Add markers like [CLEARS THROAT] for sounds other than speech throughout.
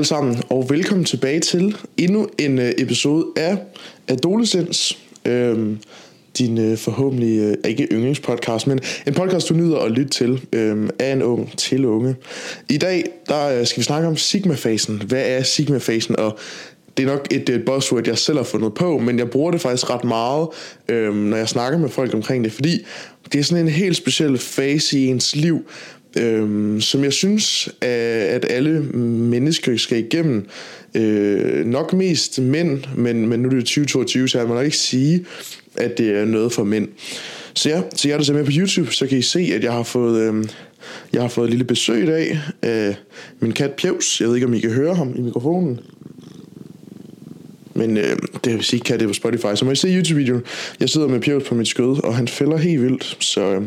alle sammen, og velkommen tilbage til endnu en øh, episode af Adolescens. Øhm, din øh, forhåbentlig, øh, ikke yndlingspodcast, men en podcast, du nyder at lytte til øh, af en ung til unge. I dag der øh, skal vi snakke om Sigma-fasen. Hvad er Sigma-fasen? Og det er nok et, et buzzword, jeg selv har fundet på, men jeg bruger det faktisk ret meget, øh, når jeg snakker med folk omkring det, fordi det er sådan en helt speciel fase i ens liv, øh, som jeg synes, at alle mennesker skal igennem. Øh, nok mest mænd, men, men nu er det 2022, så jeg må nok ikke sige, at det er noget for mænd. Så ja, så jeg er der så med på YouTube, så kan I se, at jeg har fået, øh, jeg har fået et lille besøg i dag af min kat Pjevs. Jeg ved ikke, om I kan høre ham i mikrofonen. Men øh, det vil sige, kan det på Spotify, så må I se YouTube-videoen. Jeg sidder med Pjevs på mit skød, og han fælder helt vildt, så øh,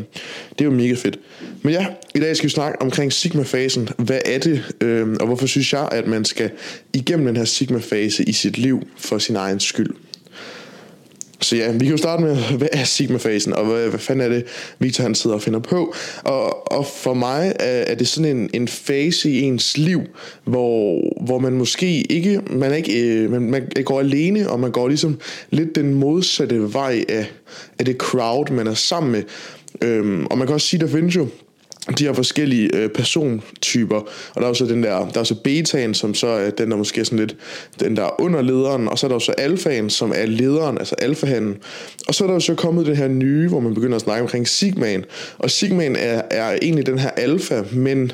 det er jo mega fedt. Men ja, i dag skal vi snakke omkring Sigma-fasen. Hvad er det, øh, og hvorfor synes jeg, at man skal igennem den her Sigma-fase i sit liv for sin egen skyld? Så ja, vi kan jo starte med, hvad er Sigma-fasen, og hvad, hvad fanden er det, Victor han sidder og finder på. Og, og for mig er, er det sådan en, en fase i ens liv, hvor, hvor man måske ikke, man, er ikke øh, man, man går alene, og man går ligesom lidt den modsatte vej af, af det crowd, man er sammen med. Øhm, og man kan også sige, der findes jo de her forskellige øh, persontyper, og der er så den der, der er så betaen, som så er den der måske er sådan lidt, den der under lederen, og så er der så alfaen, som er lederen, altså alfahanden, og så er der jo så kommet det her nye, hvor man begynder at snakke omkring sigmaen, og sigmaen er, er egentlig den her alfa, men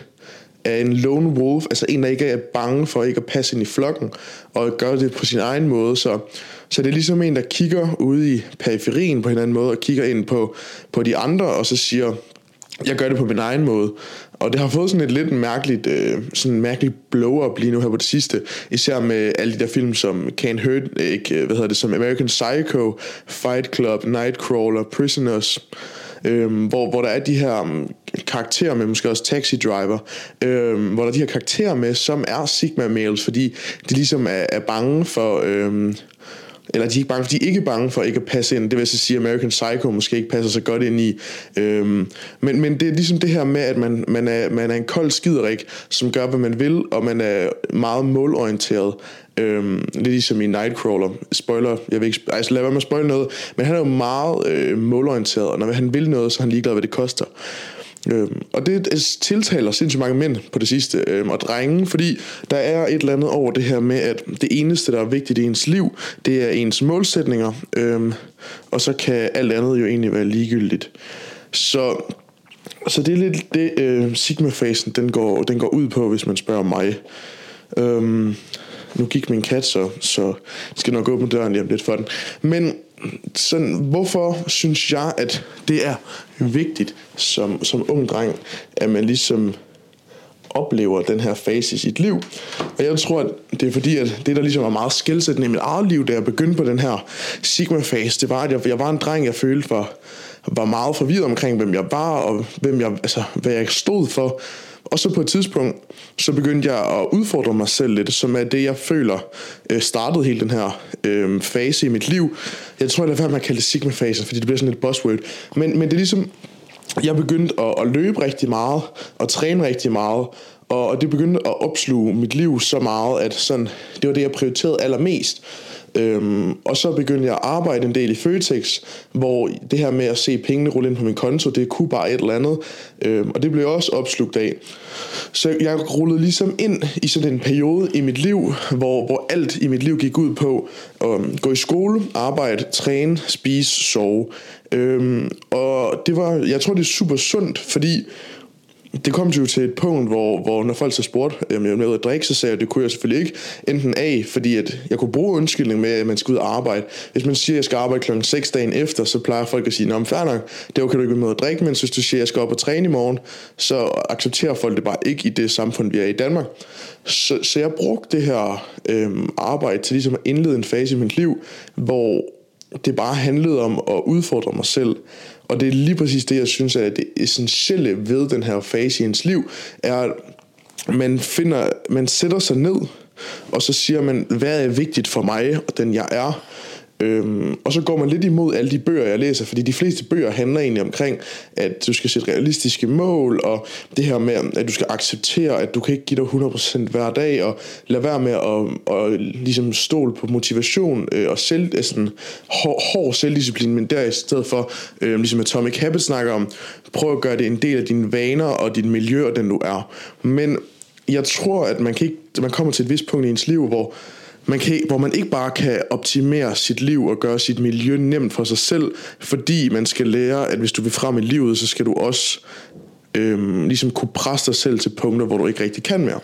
er en lone wolf, altså en, der ikke er bange for ikke at passe ind i flokken, og gør det på sin egen måde, så, så det er ligesom en, der kigger ude i periferien på en anden måde, og kigger ind på, på de andre, og så siger, jeg gør det på min egen måde. Og det har fået sådan et lidt mærkeligt, øh, sådan mærkeligt mærkelig blow-up lige nu her på det sidste. Især med alle de der film som Can't Hurt, ikke, øh, hvad hedder det, som American Psycho, Fight Club, Nightcrawler, Prisoners. Øhm, hvor, hvor der er de her um, karakterer med, måske også Taxi Driver, øhm, hvor der er de her karakterer med, som er Sigma males, fordi de ligesom er, er bange for... Øhm, eller de er ikke bange, de er ikke bange for ikke at passe ind. Det vil så sige, at American Psycho måske ikke passer så godt ind i. Øhm, men, men det er ligesom det her med, at man, man, er, man er en kold skiderik, som gør, hvad man vil, og man er meget målorienteret. Øhm, lidt ligesom i Nightcrawler. Spoiler, jeg vil ikke, altså lad være med at spoil noget, men han er jo meget øh, målorienteret, og når han vil noget, så er han ligeglad, hvad det koster. Øhm, og det tiltaler sindssygt mange mænd på det sidste, øhm, og drenge, fordi der er et eller andet over det her med, at det eneste, der er vigtigt i ens liv, det er ens målsætninger, øhm, og så kan alt andet jo egentlig være ligegyldigt. Så, så det er lidt det, øh, Sigma-fasen den går, den går ud på, hvis man spørger mig. Øhm, nu gik min kat, så, så skal nok åbne døren lige om lidt for den. Men sådan, hvorfor synes jeg, at det er vigtigt som, som ung dreng, at man ligesom oplever den her fase i sit liv. Og jeg tror, at det er fordi, at det, der ligesom var meget skældsættende i mit eget liv, da jeg begyndte på den her Sigma-fase, det var, at jeg, jeg var en dreng, jeg følte var, var meget forvirret omkring, hvem jeg var, og hvem jeg, altså, hvad jeg stod for. Og så på et tidspunkt, så begyndte jeg at udfordre mig selv lidt, som er det, jeg føler øh, startede hele den her øh, fase i mit liv. Jeg tror, jeg lader være med at kalde det Sigma-fasen, fordi det bliver sådan et buzzword. Men, men det er ligesom, jeg begyndte at, at løbe rigtig meget, og træne rigtig meget, og det begyndte at opsluge mit liv så meget, at sådan, det var det, jeg prioriterede allermest. Øhm, og så begyndte jeg at arbejde en del i Føtex, hvor det her med at se pengene rulle ind på min konto, det kunne bare et eller andet. Øhm, og det blev også opslugt af. Så jeg rullede ligesom ind i sådan en periode i mit liv, hvor, hvor alt i mit liv gik ud på at gå i skole, arbejde, træne, spise, sove. Øhm, og det var, jeg tror det er super sundt, fordi det kom jo til et punkt, hvor, hvor når folk så spurgte, om jeg ville at drikke, så sagde jeg, at det kunne jeg selvfølgelig ikke. Enten A, fordi at jeg kunne bruge undskyldning med, at man skal ud og arbejde. Hvis man siger, at jeg skal arbejde klokken 6 dagen efter, så plejer folk at sige, Nå, men fair nok, det er okay, du ikke med at drikke, men hvis du siger, at jeg skal op og træne i morgen, så accepterer folk det bare ikke i det samfund, vi er i Danmark. Så, så jeg brugte det her øhm, arbejde til ligesom at indlede en fase i mit liv, hvor det bare handlede om at udfordre mig selv. Og det er lige præcis det, jeg synes er det essentielle ved den her fase i ens liv, er, at man, finder, man sætter sig ned, og så siger man, hvad er vigtigt for mig og den jeg er, Øhm, og så går man lidt imod alle de bøger, jeg læser, fordi de fleste bøger handler egentlig omkring, at du skal sætte realistiske mål, og det her med, at du skal acceptere, at du kan ikke give dig 100% hver dag, og lade være med at, og ligesom stole på motivation øh, og selv, øh, sådan, hård, hård selvdisciplin, men der i stedet for, øh, ligesom Atomic Habits snakker om, prøv at gøre det en del af dine vaner og dit miljø og den du er. Men jeg tror, at man, kan ikke, man kommer til et vist punkt i ens liv, hvor man kan, hvor man ikke bare kan optimere sit liv og gøre sit miljø nemt for sig selv, fordi man skal lære, at hvis du vil frem i livet, så skal du også øhm, ligesom kunne presse dig selv til punkter, hvor du ikke rigtig kan mere.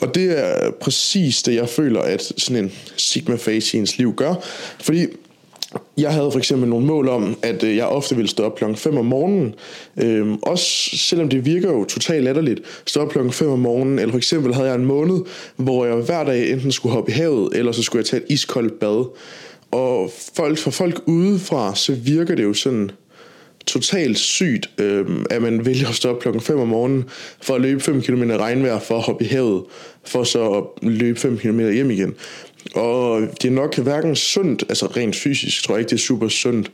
Og det er præcis det, jeg føler, at sådan en sigma-fase i ens liv gør. Fordi jeg havde for eksempel nogle mål om, at øh, jeg ofte ville stå op klokken 5 om morgenen. Øhm, også selvom det virker jo totalt latterligt, stå op klokken 5 om morgenen. Eller for eksempel havde jeg en måned, hvor jeg hver dag enten skulle hoppe i havet, eller så skulle jeg tage et iskoldt bad. Og folk, for folk udefra, så virker det jo sådan totalt sygt, øhm, at man vælger at stå op klokken 5 om morgenen for at løbe 5 km regnvejr for at hoppe i havet, for så at løbe 5 km hjem igen. Og det er nok hverken sundt, altså rent fysisk tror jeg ikke, det er super sundt,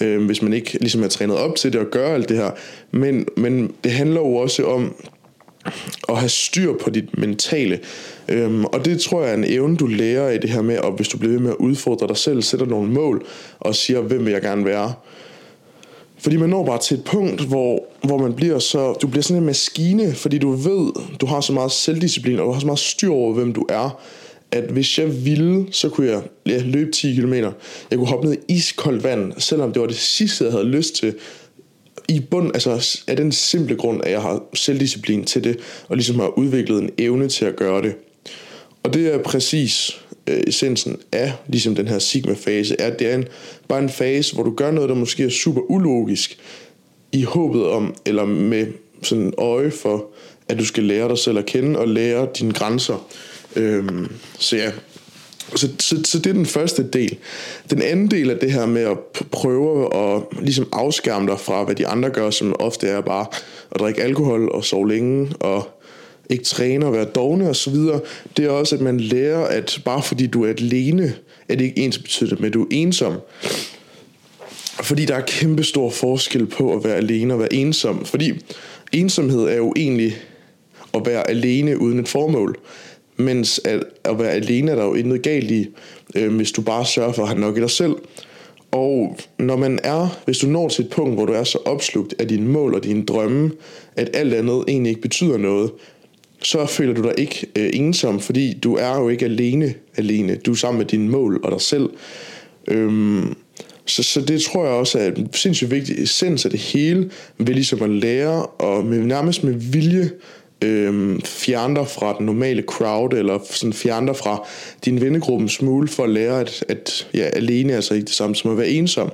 øh, hvis man ikke ligesom er trænet op til det og gør alt det her. Men, men det handler jo også om at have styr på dit mentale. Øhm, og det tror jeg er en evne, du lærer i det her med, og hvis du bliver ved med at udfordre dig selv, sætter nogle mål og siger, hvem vil jeg gerne være. Fordi man når bare til et punkt, hvor, hvor man bliver så, du bliver sådan en maskine, fordi du ved, du har så meget selvdisciplin, og du har så meget styr over, hvem du er, at hvis jeg ville, så kunne jeg ja, løbe 10 km. Jeg kunne hoppe ned i iskoldt vand, selvom det var det sidste, jeg havde lyst til. I bund, altså af den simple grund, at jeg har selvdisciplin til det, og ligesom har udviklet en evne til at gøre det. Og det er præcis øh, essensen af ligesom den her sigma-fase, er, at det er en, bare en fase, hvor du gør noget, der måske er super ulogisk, i håbet om, eller med sådan øje for, at du skal lære dig selv at kende og lære dine grænser. Øhm, så ja, så, så, så det er den første del. Den anden del er det her med at prøve at ligesom afskærme dig fra, hvad de andre gør, som ofte er bare at drikke alkohol og sove længe og ikke træne og være dogne og så videre, det er også, at man lærer, at bare fordi du er alene, er det ikke ens betydende, men du er ensom. Fordi der er kæmpe stor forskel på at være alene og være ensom. Fordi ensomhed er jo egentlig at være alene uden et formål. Mens at, at være alene er der jo intet galt i, øh, hvis du bare sørger for at have nok i dig selv. Og når man er, hvis du når til et punkt, hvor du er så opslugt af dine mål og dine drømme, at alt andet egentlig ikke betyder noget, så føler du dig ikke øh, ensom, fordi du er jo ikke alene alene. Du er sammen med dine mål og dig selv. Øhm, så, så det tror jeg også er en sindssygt vigtig essens af det hele, ved ligesom at lære og med, nærmest med vilje øh, fjerne dig fra den normale crowd, eller sådan fjerne dig fra din vennegruppe smule, for at lære, at, at ja, alene er altså ikke det samme som at være ensom.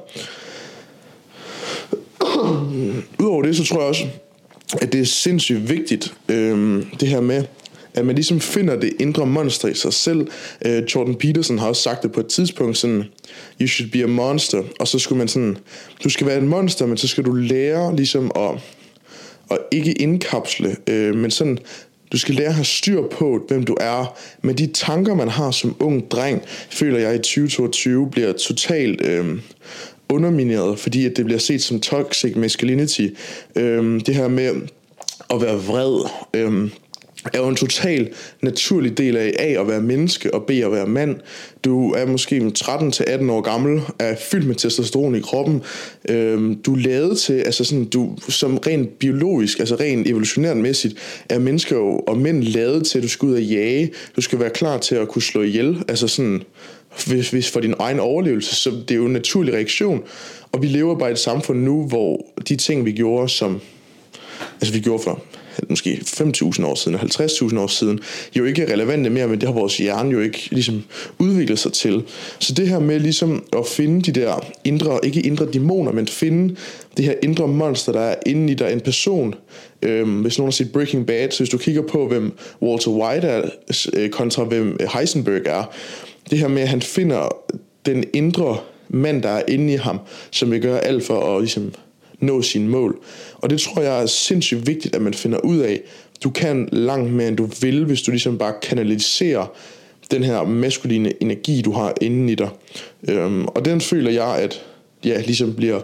Udover det, så tror jeg også, at det er sindssygt vigtigt, øh, det her med, at man ligesom finder det indre monster i sig selv. Øh, Jordan Peterson har også sagt det på et tidspunkt, sådan, you should be a monster, og så skulle man sådan, du skal være en monster, men så skal du lære ligesom at og ikke indkapsle, øh, men sådan, du skal lære at have styr på, hvem du er. Men de tanker, man har som ung dreng, føler jeg i 2022 bliver totalt øh, undermineret, fordi at det bliver set som toxic masculinity. Øh, det her med at være vred. Øh, er jo en total naturlig del af A at være menneske og B at være mand. Du er måske 13-18 år gammel, er fyldt med testosteron i kroppen. Øhm, du er lavet til, altså sådan, du som rent biologisk, altså rent evolutionært mæssigt, er mennesker og mænd lavet til, at du skal ud og jage. Du skal være klar til at kunne slå ihjel. Altså sådan, hvis, hvis for din egen overlevelse, så det er jo en naturlig reaktion. Og vi lever bare i et samfund nu, hvor de ting, vi gjorde, som altså vi gjorde for måske 5.000 år siden, 50.000 år siden, jo ikke er relevante mere, men det har vores hjerne jo ikke ligesom udviklet sig til. Så det her med ligesom at finde de der indre, ikke indre dæmoner, men finde det her indre monster, der er inde i dig, en person. Øhm, hvis nogen har set Breaking Bad, så hvis du kigger på, hvem Walter White er, øh, kontra hvem øh, Heisenberg er, det her med, at han finder den indre mand, der er inde i ham, som vil gøre alt for at ligesom, nå sine mål. Og det tror jeg er sindssygt vigtigt, at man finder ud af. Du kan langt mere, end du vil, hvis du ligesom bare kanaliserer den her maskuline energi, du har inden i dig. Øhm, og den føler jeg, at ja, ligesom bliver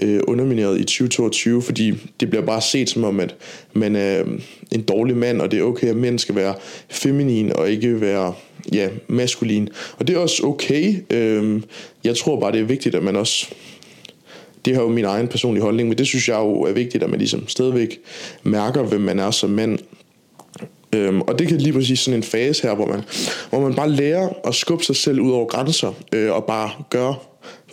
øh, undermineret i 2022, fordi det bliver bare set som om, at man er en dårlig mand, og det er okay, at mænd skal være feminin og ikke være ja, maskulin. Og det er også okay. Øhm, jeg tror bare, det er vigtigt, at man også det har jo min egen personlige holdning, men det synes jeg jo er vigtigt, at man ligesom stadigvæk mærker, hvem man er som mand. Øhm, og det kan lige præcis sådan en fase her, hvor man, hvor man bare lærer at skubbe sig selv ud over grænser, øh, og bare gøre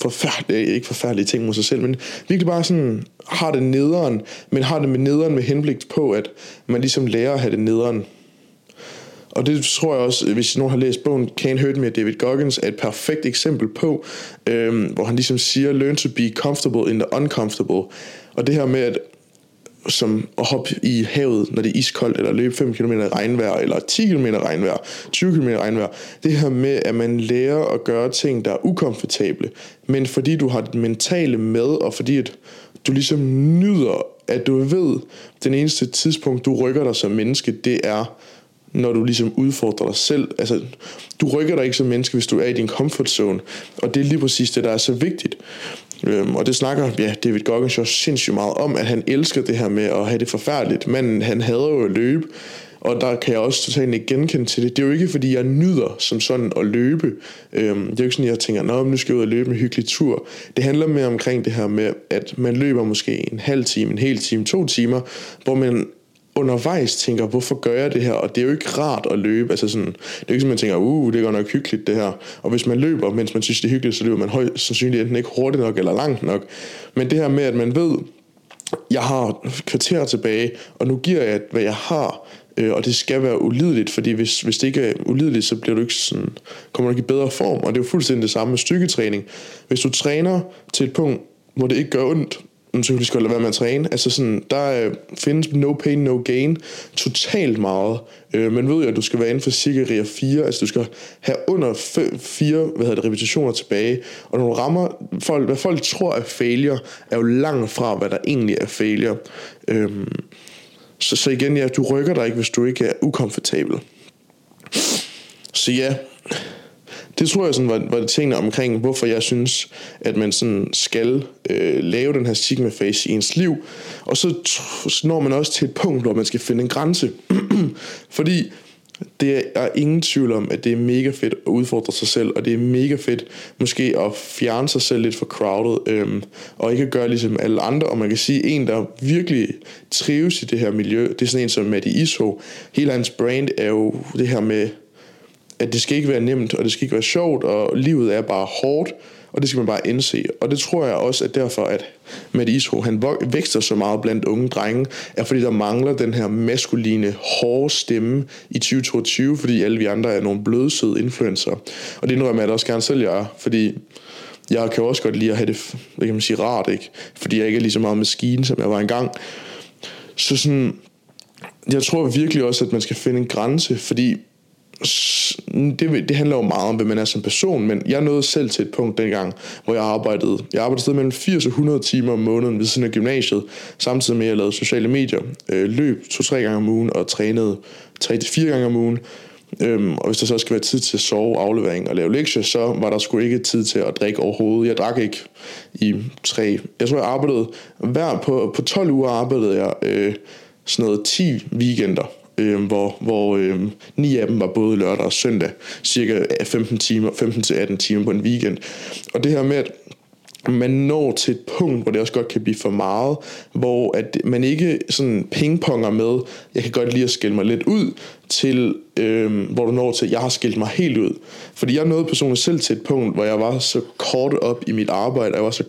forfærdelige, ikke forfærdelige ting mod sig selv, men virkelig bare sådan har det nederen, men har det med nederen med henblik på, at man ligesom lærer at have det nederen. Og det tror jeg også, hvis nogen har læst bogen Can't Hurt Me af David Goggins, er et perfekt eksempel på, øhm, hvor han ligesom siger, learn to be comfortable in the uncomfortable. Og det her med, at som at hoppe i havet, når det er iskoldt, eller løbe 5 km i regnvejr, eller 10 km i regnvejr, 20 km i regnvejr. Det her med, at man lærer at gøre ting, der er ukomfortable, men fordi du har det mentale med, og fordi at du ligesom nyder, at du ved, den eneste tidspunkt, du rykker dig som menneske, det er, når du ligesom udfordrer dig selv. Altså, du rykker dig ikke som menneske, hvis du er i din comfort zone. Og det er lige præcis det, der er så vigtigt. Øhm, og det snakker ja, David Goggins jo sindssygt meget om, at han elsker det her med at have det forfærdeligt. Men han hader jo at løbe, og der kan jeg også totalt ikke genkende til det. Det er jo ikke, fordi jeg nyder som sådan at løbe. Øhm, det er jo ikke sådan, at jeg tænker, Nå, nu skal jeg ud og løbe en hyggelig tur. Det handler mere omkring det her med, at man løber måske en halv time, en hel time, to timer, hvor man undervejs tænker, hvorfor gør jeg det her? Og det er jo ikke rart at løbe. Altså sådan, det er jo ikke sådan, man tænker, uh, det er godt nok hyggeligt det her. Og hvis man løber, mens man synes, det er hyggeligt, så løber man højst sandsynligt enten ikke hurtigt nok eller langt nok. Men det her med, at man ved, jeg har kvarter tilbage, og nu giver jeg, hvad jeg har, øh, og det skal være ulideligt, fordi hvis, hvis det ikke er ulideligt, så bliver du ikke sådan, kommer du ikke i bedre form, og det er jo fuldstændig det samme med styrketræning. Hvis du træner til et punkt, hvor det ikke gør ondt, så kan du lade være med at træne. Altså sådan, der øh, findes no pain, no gain totalt meget. Øh, man ved jo, at du skal være inden for cirka 4, altså du skal have under 4 hvad hedder det, repetitioner tilbage. Og når du rammer folk, hvad folk tror er failure, er jo langt fra, hvad der egentlig er failure. Øh, så, så igen, ja, du rykker dig ikke, hvis du ikke er ukomfortabel. Så ja, det tror jeg sådan var, var det tingene omkring, hvorfor jeg synes, at man sådan skal øh, lave den her sigma face i ens liv. Og så, når man også til et punkt, hvor man skal finde en grænse. [CLEARS THROAT] Fordi det er ingen tvivl om, at det er mega fedt at udfordre sig selv, og det er mega fedt måske at fjerne sig selv lidt fra crowded, øhm, og ikke gøre ligesom alle andre. Og man kan sige, en, der virkelig trives i det her miljø, det er sådan en som Matti Isho. Hele hans brand er jo det her med at det skal ikke være nemt, og det skal ikke være sjovt, og livet er bare hårdt, og det skal man bare indse. Og det tror jeg også, at derfor, at Matt Isro, han vækster så meget blandt unge drenge, er fordi der mangler den her maskuline, hårde stemme i 2022, fordi alle vi andre er nogle blødsøde influencer. Og det indrømmer jeg også gerne selv, jeg er, fordi jeg kan også godt lide at have det, hvad kan man sige, rart, ikke? Fordi jeg ikke er lige så meget maskine, som jeg var engang. Så sådan, jeg tror virkelig også, at man skal finde en grænse, fordi det, det handler jo meget om, hvem man er som person, men jeg nåede selv til et punkt dengang, hvor jeg arbejdede, jeg arbejdede sted mellem 80 og 100 timer om måneden ved siden af gymnasiet, samtidig med at jeg lavede sociale medier, øh, løb to-tre gange om ugen og trænede tre-fire gange om ugen. Øhm, og hvis der så skal være tid til at sove, aflevering og lave lektier, så var der sgu ikke tid til at drikke overhovedet. Jeg drak ikke i tre... Jeg tror, jeg arbejdede... Hver på, på 12 uger arbejdede jeg øh, sådan noget 10 weekender øh, hvor, hvor øh, ni af dem var både lørdag og søndag, cirka 15 timer, 15 til 18 timer på en weekend. Og det her med, at man når til et punkt, hvor det også godt kan blive for meget, hvor at man ikke sådan pingponger med, jeg kan godt lide at skille mig lidt ud, til øh, hvor du når til, jeg har skilt mig helt ud. Fordi jeg nåede personligt selv til et punkt, hvor jeg var så kort op i mit arbejde, og jeg var så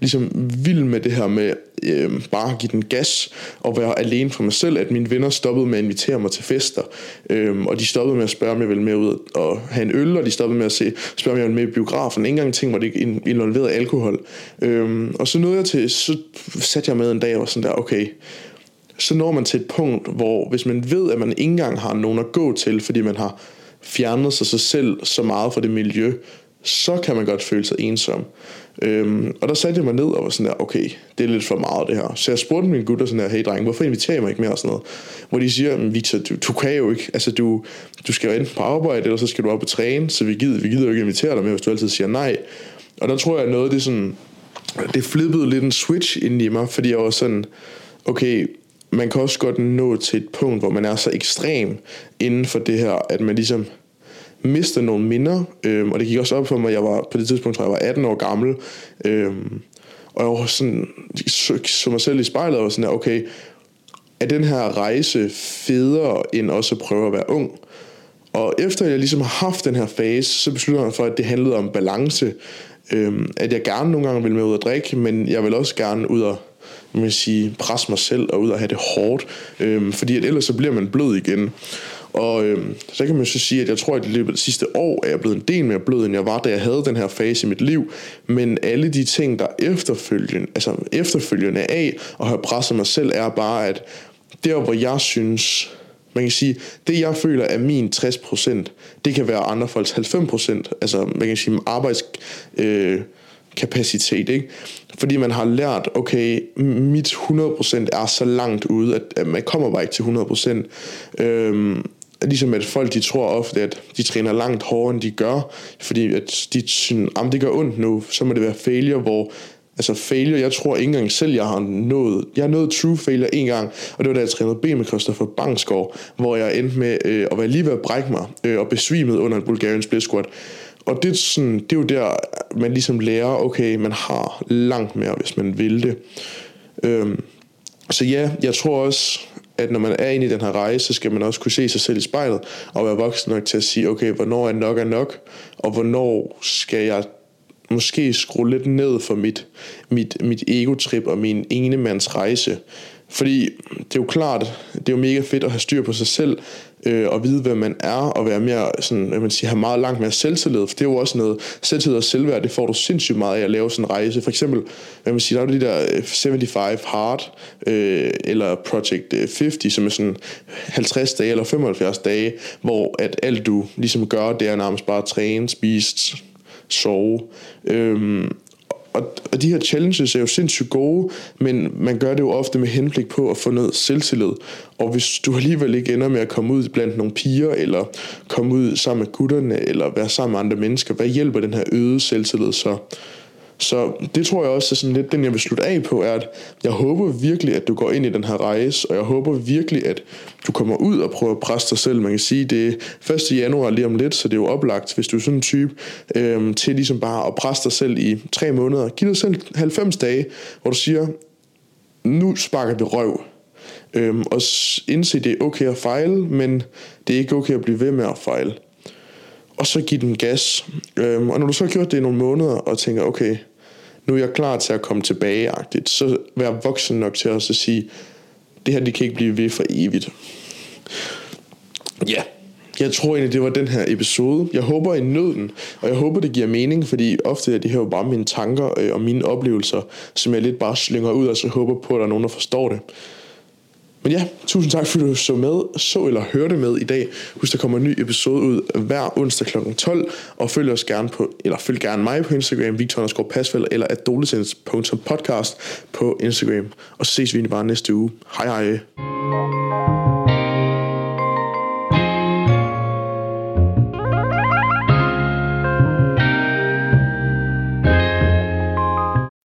ligesom vild med det her med øh, bare at give den gas, og være alene for mig selv, at mine venner stoppede med at invitere mig til fester, øh, og de stoppede med at spørge, om jeg ville med ud og have en øl, og de stoppede med at se, spørge, om jeg ville med i biografen. Ingen gang ting hvor det involveret alkohol. Øh, og så nåede jeg til, så satte jeg med en dag og var sådan der, okay, så når man til et punkt, hvor hvis man ved, at man ikke engang har nogen at gå til, fordi man har fjernet sig, sig selv så meget fra det miljø, så kan man godt føle sig ensom. Øhm, og der satte jeg mig ned og var sådan der, okay, det er lidt for meget det her. Så jeg spurgte min gutter sådan der, hey dreng, hvorfor inviterer I mig ikke mere og sådan noget? Hvor de siger, Victor, du, du kan jo ikke, altså du, du skal jo enten på arbejde, eller så skal du op og træne, så vi gider, vi gider jo ikke invitere dig med, hvis du altid siger nej. Og der tror jeg noget, det sådan, det flippede lidt en switch ind i mig, fordi jeg var sådan, okay, man kan også godt nå til et punkt, hvor man er så ekstrem inden for det her, at man ligesom mister nogle minder, øhm, og det gik også op for mig, jeg var på det tidspunkt, tror jeg, var 18 år gammel, øhm, og jeg var sådan, så, så mig selv i spejlet, og var sådan der, okay, er den her rejse federe, end også at prøve at være ung? Og efter jeg ligesom har haft den her fase, så beslutter jeg for, at det handlede om balance, øhm, at jeg gerne nogle gange vil med ud at drikke, men jeg vil også gerne ud og man sige, presse mig selv og ud og have det hårdt, øh, fordi at ellers så bliver man blød igen. Og øh, så kan man så sige, at jeg tror, at i løbet af det sidste år er jeg blevet en del mere blød, end jeg var, da jeg havde den her fase i mit liv. Men alle de ting, der efterfølgende, altså efterfølgende af at have presset mig selv, er bare, at der, hvor jeg synes, man kan sige, det jeg føler er min 60%, det kan være andre folks 90%. Altså, man kan sige, arbejds... Øh, kapacitet, ikke? Fordi man har lært, okay, mit 100% er så langt ude, at, at man kommer bare ikke til 100%. Øhm, ligesom at folk de tror ofte, at de træner langt hårdere, end de gør, fordi at de synes, at det gør ondt nu, så må det være failure, hvor Altså failure, jeg tror ikke engang selv, jeg har nået, jeg har nået true failure en gang, og det var da jeg trænede ben med Christopher Bangsgaard, hvor jeg endte med øh, at være lige ved at brække mig øh, og besvimet under en Bulgarian split squat. Og det sådan, det er jo der, man ligesom lærer, okay, man har langt mere, hvis man vil det. Øhm, så ja, jeg tror også, at når man er inde i den her rejse, så skal man også kunne se sig selv i spejlet, og være voksen nok til at sige, okay, hvornår er nok er nok, og hvornår skal jeg måske skrue lidt ned for mit, mit, mit ego-trip og min enemands rejse. Fordi det er jo klart, det er jo mega fedt at have styr på sig selv, øh, og vide, hvem man er, og være mere, sådan, hvad man siger, have meget langt mere selvtillid, for det er jo også noget, selvtillid og selvværd, det får du sindssygt meget af at lave sådan en rejse. For eksempel, hvad man siger, der er de der øh, 75 Hard, øh, eller Project øh, 50, som er sådan 50 dage eller 75 dage, hvor at alt du ligesom gør, det er nærmest bare at træne, spise, sove. Øhm, og, og de her challenges er jo sindssygt gode, men man gør det jo ofte med henblik på at få noget selvtillid. Og hvis du alligevel ikke ender med at komme ud blandt nogle piger, eller komme ud sammen med gutterne, eller være sammen med andre mennesker, hvad hjælper den her øgede selvtillid så? Så det tror jeg også er sådan lidt den, jeg vil slutte af på, er, at jeg håber virkelig, at du går ind i den her rejse, og jeg håber virkelig, at du kommer ud og prøver at presse dig selv. Man kan sige, det er 1. januar lige om lidt, så det er jo oplagt, hvis du er sådan en type, øhm, til ligesom bare at presse dig selv i tre måneder. Giv dig selv 90 dage, hvor du siger, nu sparker vi røv. Øhm, og indse, det er okay at fejle, men det er ikke okay at blive ved med at fejle og så give den gas. Øhm, og når du så har gjort det i nogle måneder, og tænker, okay, nu er jeg klar til at komme tilbage, så vær voksen nok til også at sige, det her, det kan ikke blive ved for evigt. Ja, jeg tror egentlig, det var den her episode. Jeg håber, I nød den, og jeg håber, det giver mening, fordi ofte er det her jo bare mine tanker øh, og mine oplevelser, som jeg lidt bare slynger ud, og så håber på, at der er nogen, der forstår det. Men ja, tusind tak fordi du så med, så eller hørte med i dag. Husk, der kommer en ny episode ud hver onsdag kl. 12, og følg os gerne på, eller følg gerne mig på Instagram, Victor Pasfeld, eller adolescence.podcast på Instagram. Og så ses vi bare næste uge. Hej hej.